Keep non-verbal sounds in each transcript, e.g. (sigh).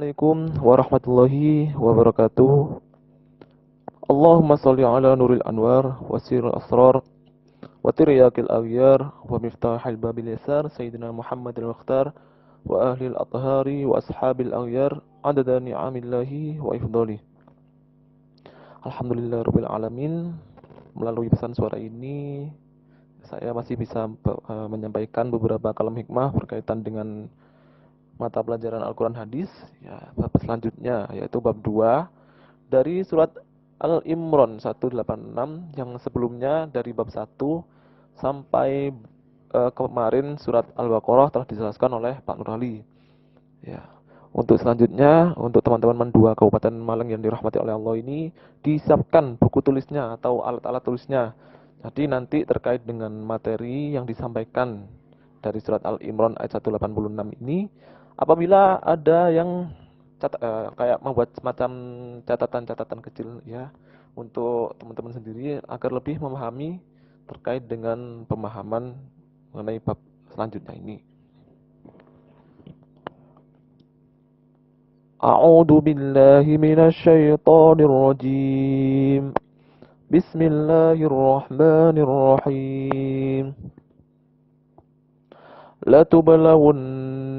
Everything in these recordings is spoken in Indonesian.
Assalamualaikum warahmatullahi wabarakatuh. Allahumma salli ala nuril anwar wa siril asrar wa tiryakil awyar wa miftahil babil yasar Sayyidina Muhammad al-Mukhtar wa ahli al-athari wa ashabil awyar adada ni'amillahi wa ifdali. Alhamdulillah Rabbil Alamin Melalui pesan suara ini Saya masih bisa uh, menyampaikan beberapa kalam hikmah Berkaitan dengan mata pelajaran Al-Quran Hadis ya bab selanjutnya yaitu bab 2 dari surat Al-Imran 186 yang sebelumnya dari bab 1 sampai uh, kemarin surat Al-Baqarah telah dijelaskan oleh Pak Nurali. Ya. Untuk selanjutnya, untuk teman-teman mendua Kabupaten Malang yang dirahmati oleh Allah ini, disiapkan buku tulisnya atau alat-alat tulisnya. Jadi nanti terkait dengan materi yang disampaikan dari surat Al-Imran ayat 186 ini, apabila ada yang cat, eh, kayak membuat semacam catatan-catatan kecil ya untuk teman-teman sendiri agar lebih memahami terkait dengan pemahaman mengenai bab selanjutnya ini. A'udzu billahi minasyaitonir rajim. Bismillahirrahmanirrahim. لتبلون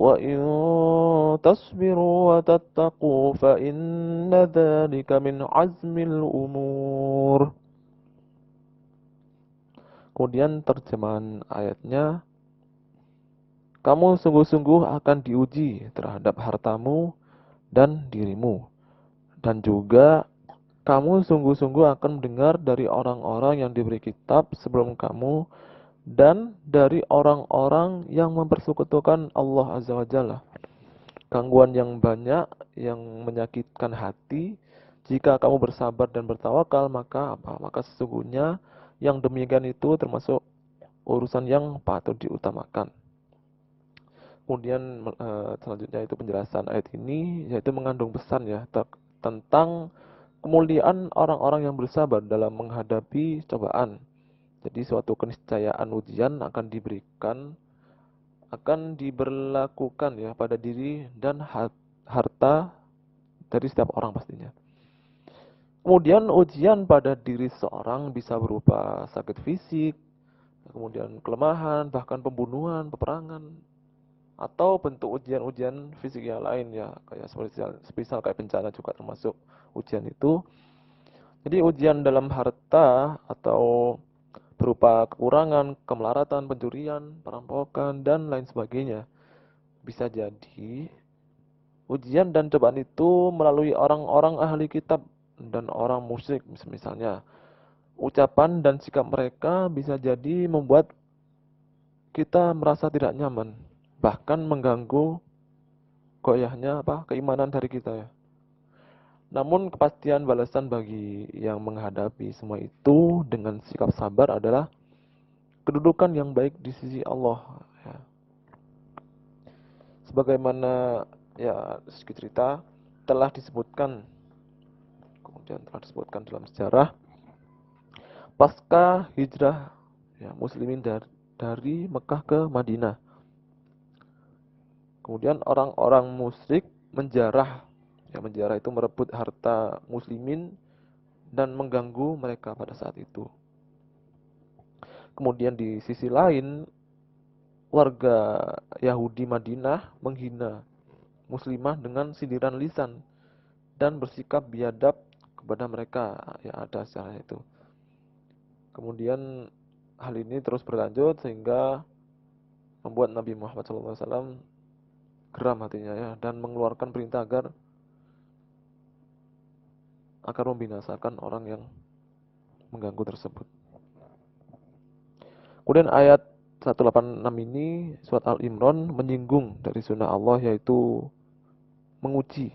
وإن تصبروا وتتقوا فإن ذلك من عزم الأمور Kemudian terjemahan ayatnya Kamu sungguh-sungguh akan diuji terhadap hartamu dan dirimu Dan juga kamu sungguh-sungguh akan mendengar dari orang-orang yang diberi kitab sebelum kamu dan dari orang-orang yang mempersekutukan Allah Azza wa Jalla. Gangguan yang banyak yang menyakitkan hati, jika kamu bersabar dan bertawakal, maka apa? Maka sesungguhnya yang demikian itu termasuk urusan yang patut diutamakan. Kemudian eh, selanjutnya itu penjelasan ayat ini yaitu mengandung pesan ya tentang kemuliaan orang-orang yang bersabar dalam menghadapi cobaan jadi suatu keniscayaan ujian akan diberikan, akan diberlakukan ya pada diri dan harta dari setiap orang pastinya. Kemudian ujian pada diri seorang bisa berupa sakit fisik, kemudian kelemahan, bahkan pembunuhan, peperangan, atau bentuk ujian-ujian fisik yang lain ya, kayak seperti misal kayak bencana juga termasuk ujian itu. Jadi ujian dalam harta atau berupa kekurangan, kemelaratan, pencurian, perampokan, dan lain sebagainya. Bisa jadi ujian dan cobaan itu melalui orang-orang ahli kitab dan orang musyrik misalnya. Ucapan dan sikap mereka bisa jadi membuat kita merasa tidak nyaman, bahkan mengganggu goyahnya apa keimanan dari kita ya. Namun kepastian balasan bagi yang menghadapi semua itu dengan sikap sabar adalah kedudukan yang baik di sisi Allah. Ya. Sebagaimana ya sedikit cerita telah disebutkan kemudian telah disebutkan dalam sejarah pasca hijrah ya muslimin dari, dari Mekah ke Madinah. Kemudian orang-orang musyrik menjarah Ya, menjarah itu merebut harta muslimin dan mengganggu mereka pada saat itu. Kemudian di sisi lain, warga Yahudi Madinah menghina muslimah dengan sindiran lisan dan bersikap biadab kepada mereka yang ada secara itu. Kemudian hal ini terus berlanjut sehingga membuat Nabi Muhammad SAW geram hatinya ya dan mengeluarkan perintah agar akan membinasakan orang yang mengganggu tersebut. Kemudian ayat 186 ini surat Al-Imran menyinggung dari sunnah Allah yaitu menguji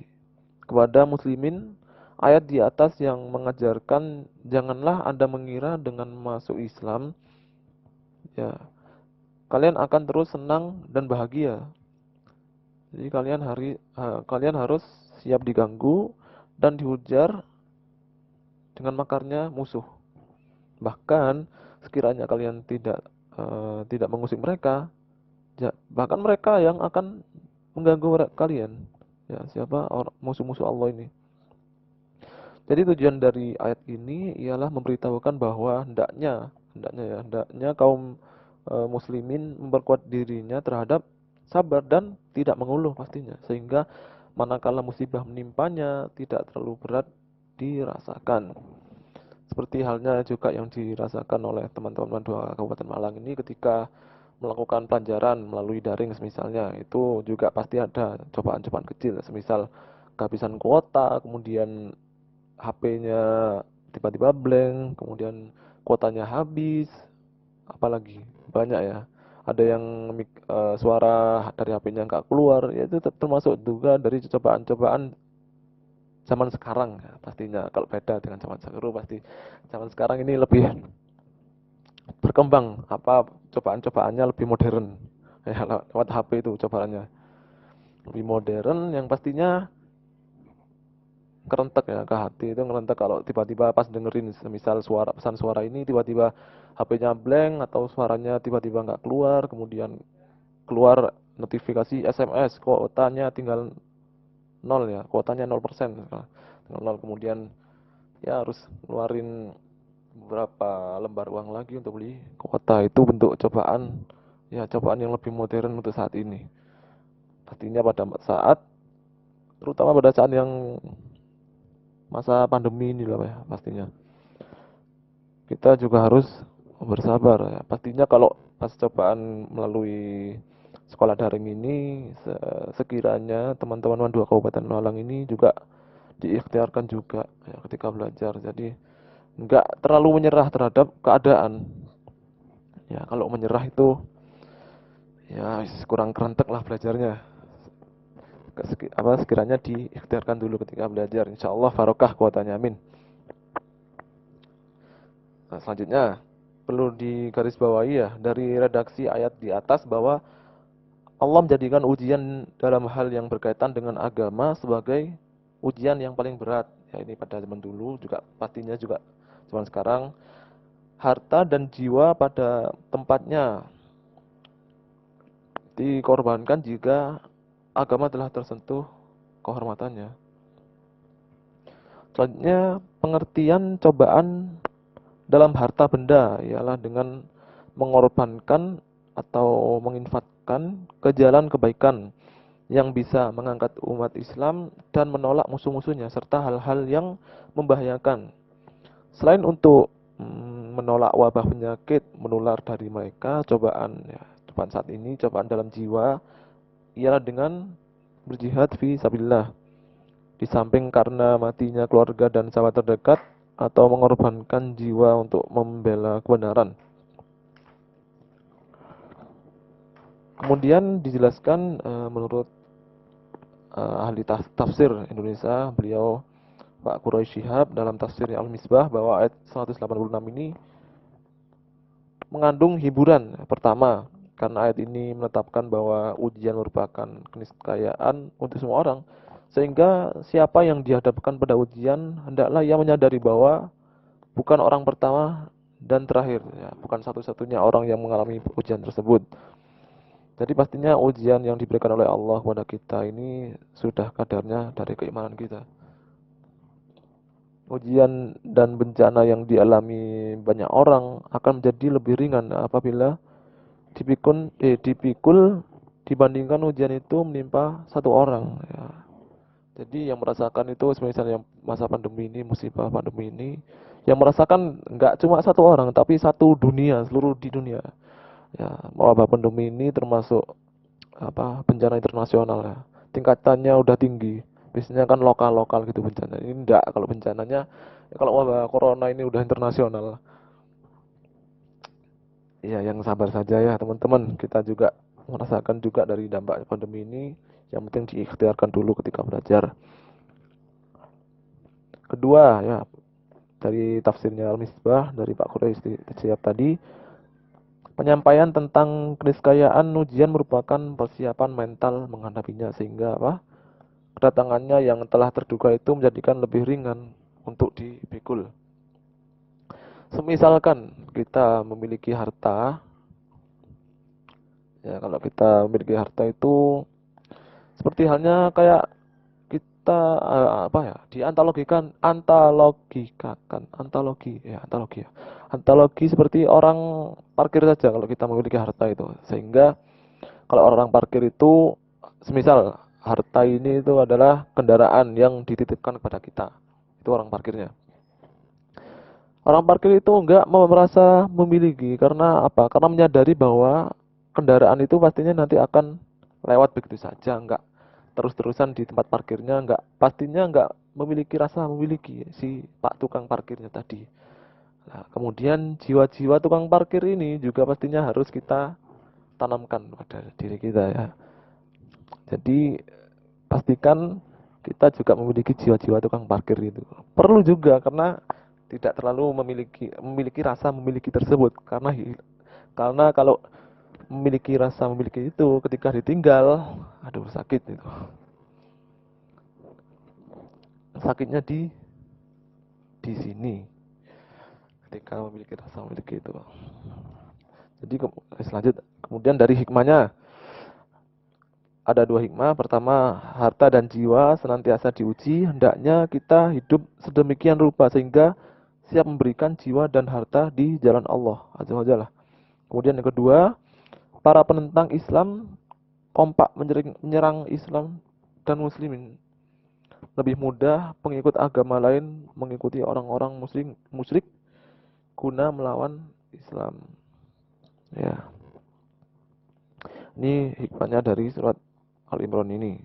kepada muslimin ayat di atas yang mengajarkan janganlah Anda mengira dengan masuk Islam ya kalian akan terus senang dan bahagia. Jadi kalian hari uh, kalian harus siap diganggu dan dihujar dengan makarnya musuh. Bahkan sekiranya kalian tidak uh, tidak mengusik mereka, ya, bahkan mereka yang akan mengganggu kalian. Ya, siapa musuh-musuh Allah ini? Jadi tujuan dari ayat ini ialah memberitahukan bahwa hendaknya hendaknya ya, hendaknya kaum e, muslimin memperkuat dirinya terhadap sabar dan tidak mengeluh pastinya sehingga manakala musibah menimpanya tidak terlalu berat dirasakan. Seperti halnya juga yang dirasakan oleh teman-teman dua Kabupaten Malang ini ketika melakukan pelajaran melalui daring misalnya itu juga pasti ada cobaan-cobaan kecil semisal kehabisan kuota kemudian HP-nya tiba-tiba blank kemudian kuotanya habis apalagi banyak ya ada yang uh, suara dari HP-nya nggak keluar ya itu termasuk juga dari cobaan-cobaan zaman sekarang ya, pastinya kalau beda dengan zaman dahulu pasti zaman sekarang ini lebih berkembang apa cobaan-cobaannya lebih modern. Ya (laughs) lewat HP itu cobaannya. Lebih modern yang pastinya kerentek ya. Ke hati itu ngerentek kalau tiba-tiba pas dengerin misal suara pesan suara ini tiba-tiba HP-nya blank atau suaranya tiba-tiba nggak keluar kemudian keluar notifikasi SMS kuotanya tinggal nol ya kuotanya nol persen tinggal nol kemudian ya harus ngeluarin beberapa lembar uang lagi untuk beli kuota. Itu bentuk cobaan ya cobaan yang lebih modern untuk saat ini. Pastinya pada saat terutama pada saat yang masa pandemi ini lah ya pastinya. Kita juga harus bersabar ya. Pastinya kalau pas cobaan melalui sekolah daring ini sekiranya teman-teman dua kabupaten Malang ini juga diikhtiarkan juga ya, ketika belajar jadi nggak terlalu menyerah terhadap keadaan. Ya, kalau menyerah itu ya kurang kerentek lah belajarnya. Apa sekiranya diikhtiarkan dulu ketika belajar. Insya Allah farokah kuatannya amin. Nah, selanjutnya perlu digarisbawahi ya dari redaksi ayat di atas bahwa Allah menjadikan ujian dalam hal yang berkaitan dengan agama sebagai ujian yang paling berat. Ya ini pada zaman dulu juga pastinya juga Zaman sekarang harta dan jiwa pada tempatnya dikorbankan jika agama telah tersentuh kehormatannya. Selanjutnya pengertian cobaan dalam harta benda ialah dengan mengorbankan atau menginfatkan ke jalan kebaikan yang bisa mengangkat umat Islam dan menolak musuh-musuhnya serta hal-hal yang membahayakan Selain untuk mm, menolak wabah penyakit menular dari mereka, cobaan ya, cobaan saat ini, cobaan dalam jiwa ialah dengan berjihad fi sabilillah. Di samping karena matinya keluarga dan sahabat terdekat atau mengorbankan jiwa untuk membela kebenaran. Kemudian dijelaskan uh, menurut uh, ahli tafsir Indonesia, beliau Pak Quraisy Shihab dalam tafsir Al-Misbah bahwa ayat 186 ini mengandung hiburan. Pertama, karena ayat ini menetapkan bahwa ujian merupakan keniscayaan untuk semua orang. Sehingga siapa yang dihadapkan pada ujian, hendaklah ia menyadari bahwa bukan orang pertama dan terakhir. Ya, bukan satu-satunya orang yang mengalami ujian tersebut. Jadi pastinya ujian yang diberikan oleh Allah kepada kita ini sudah kadarnya dari keimanan kita ujian dan bencana yang dialami banyak orang akan menjadi lebih ringan apabila dipikul, eh, dipikul dibandingkan ujian itu menimpa satu orang. Ya. Jadi yang merasakan itu misalnya masa pandemi ini, musibah pandemi ini, yang merasakan nggak cuma satu orang, tapi satu dunia, seluruh di dunia. Ya, wabah pandemi ini termasuk apa bencana internasional ya. Tingkatannya udah tinggi. Biasanya kan lokal-lokal gitu bencana. Ini enggak kalau bencananya ya kalau wabah corona ini udah internasional. Ya yang sabar saja ya teman-teman. Kita juga merasakan juga dari dampak pandemi ini. Yang penting diikhtiarkan dulu ketika belajar. Kedua ya dari tafsirnya Al-Misbah dari Pak Quraisy siap tadi Penyampaian tentang keniscayaan ujian merupakan persiapan mental menghadapinya sehingga apa? Kedatangannya yang telah terduga itu menjadikan lebih ringan untuk dipikul. Semisalkan kita memiliki harta, ya kalau kita memiliki harta itu seperti halnya kayak kita uh, apa ya diantologikan antologikakan antologi ya antologi ya antologi seperti orang parkir saja kalau kita memiliki harta itu. Sehingga kalau orang parkir itu semisal harta ini itu adalah kendaraan yang dititipkan kepada kita. Itu orang parkirnya. Orang parkir itu enggak merasa memiliki. Karena apa? Karena menyadari bahwa kendaraan itu pastinya nanti akan lewat begitu saja. Enggak terus-terusan di tempat parkirnya. Nggak pastinya nggak memiliki rasa memiliki si pak tukang parkirnya tadi. Nah, kemudian jiwa-jiwa tukang parkir ini juga pastinya harus kita tanamkan pada diri kita ya. Jadi pastikan kita juga memiliki jiwa-jiwa tukang parkir itu. Perlu juga karena tidak terlalu memiliki memiliki rasa memiliki tersebut karena karena kalau memiliki rasa memiliki itu ketika ditinggal aduh sakit itu sakitnya di di sini ketika memiliki rasa memiliki itu. Jadi ke, selanjut kemudian dari hikmahnya ada dua hikmah. Pertama harta dan jiwa senantiasa diuji. Hendaknya kita hidup sedemikian rupa sehingga siap memberikan jiwa dan harta di jalan Allah azza kemudian yang kedua para penentang Islam kompak menyerang Islam dan muslimin. Lebih mudah pengikut agama lain mengikuti orang-orang muslim musyrik guna melawan Islam. Ya. Ini hikmahnya dari surat Al-Imran ini.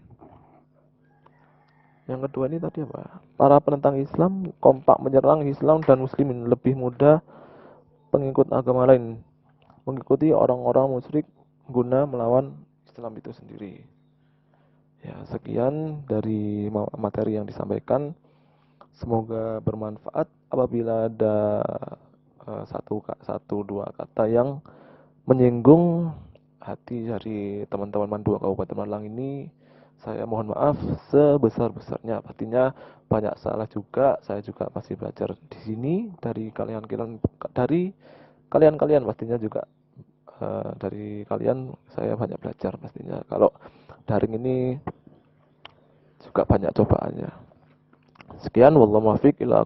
Yang kedua ini tadi apa? Para penentang Islam kompak menyerang Islam dan muslimin lebih mudah pengikut agama lain mengikuti orang-orang musyrik guna melawan Islam itu sendiri. Ya, sekian dari materi yang disampaikan. Semoga bermanfaat apabila ada uh, satu satu dua kata yang menyinggung hati dari teman-teman Mandua Kabupaten Malang ini saya mohon maaf sebesar-besarnya. Pastinya banyak salah juga. Saya juga masih belajar di sini dari kalian-kalian dari kalian-kalian pastinya juga uh, dari kalian saya banyak belajar pastinya. Kalau daring ini juga banyak cobaannya. Sekian wallahu muwaffiq ila.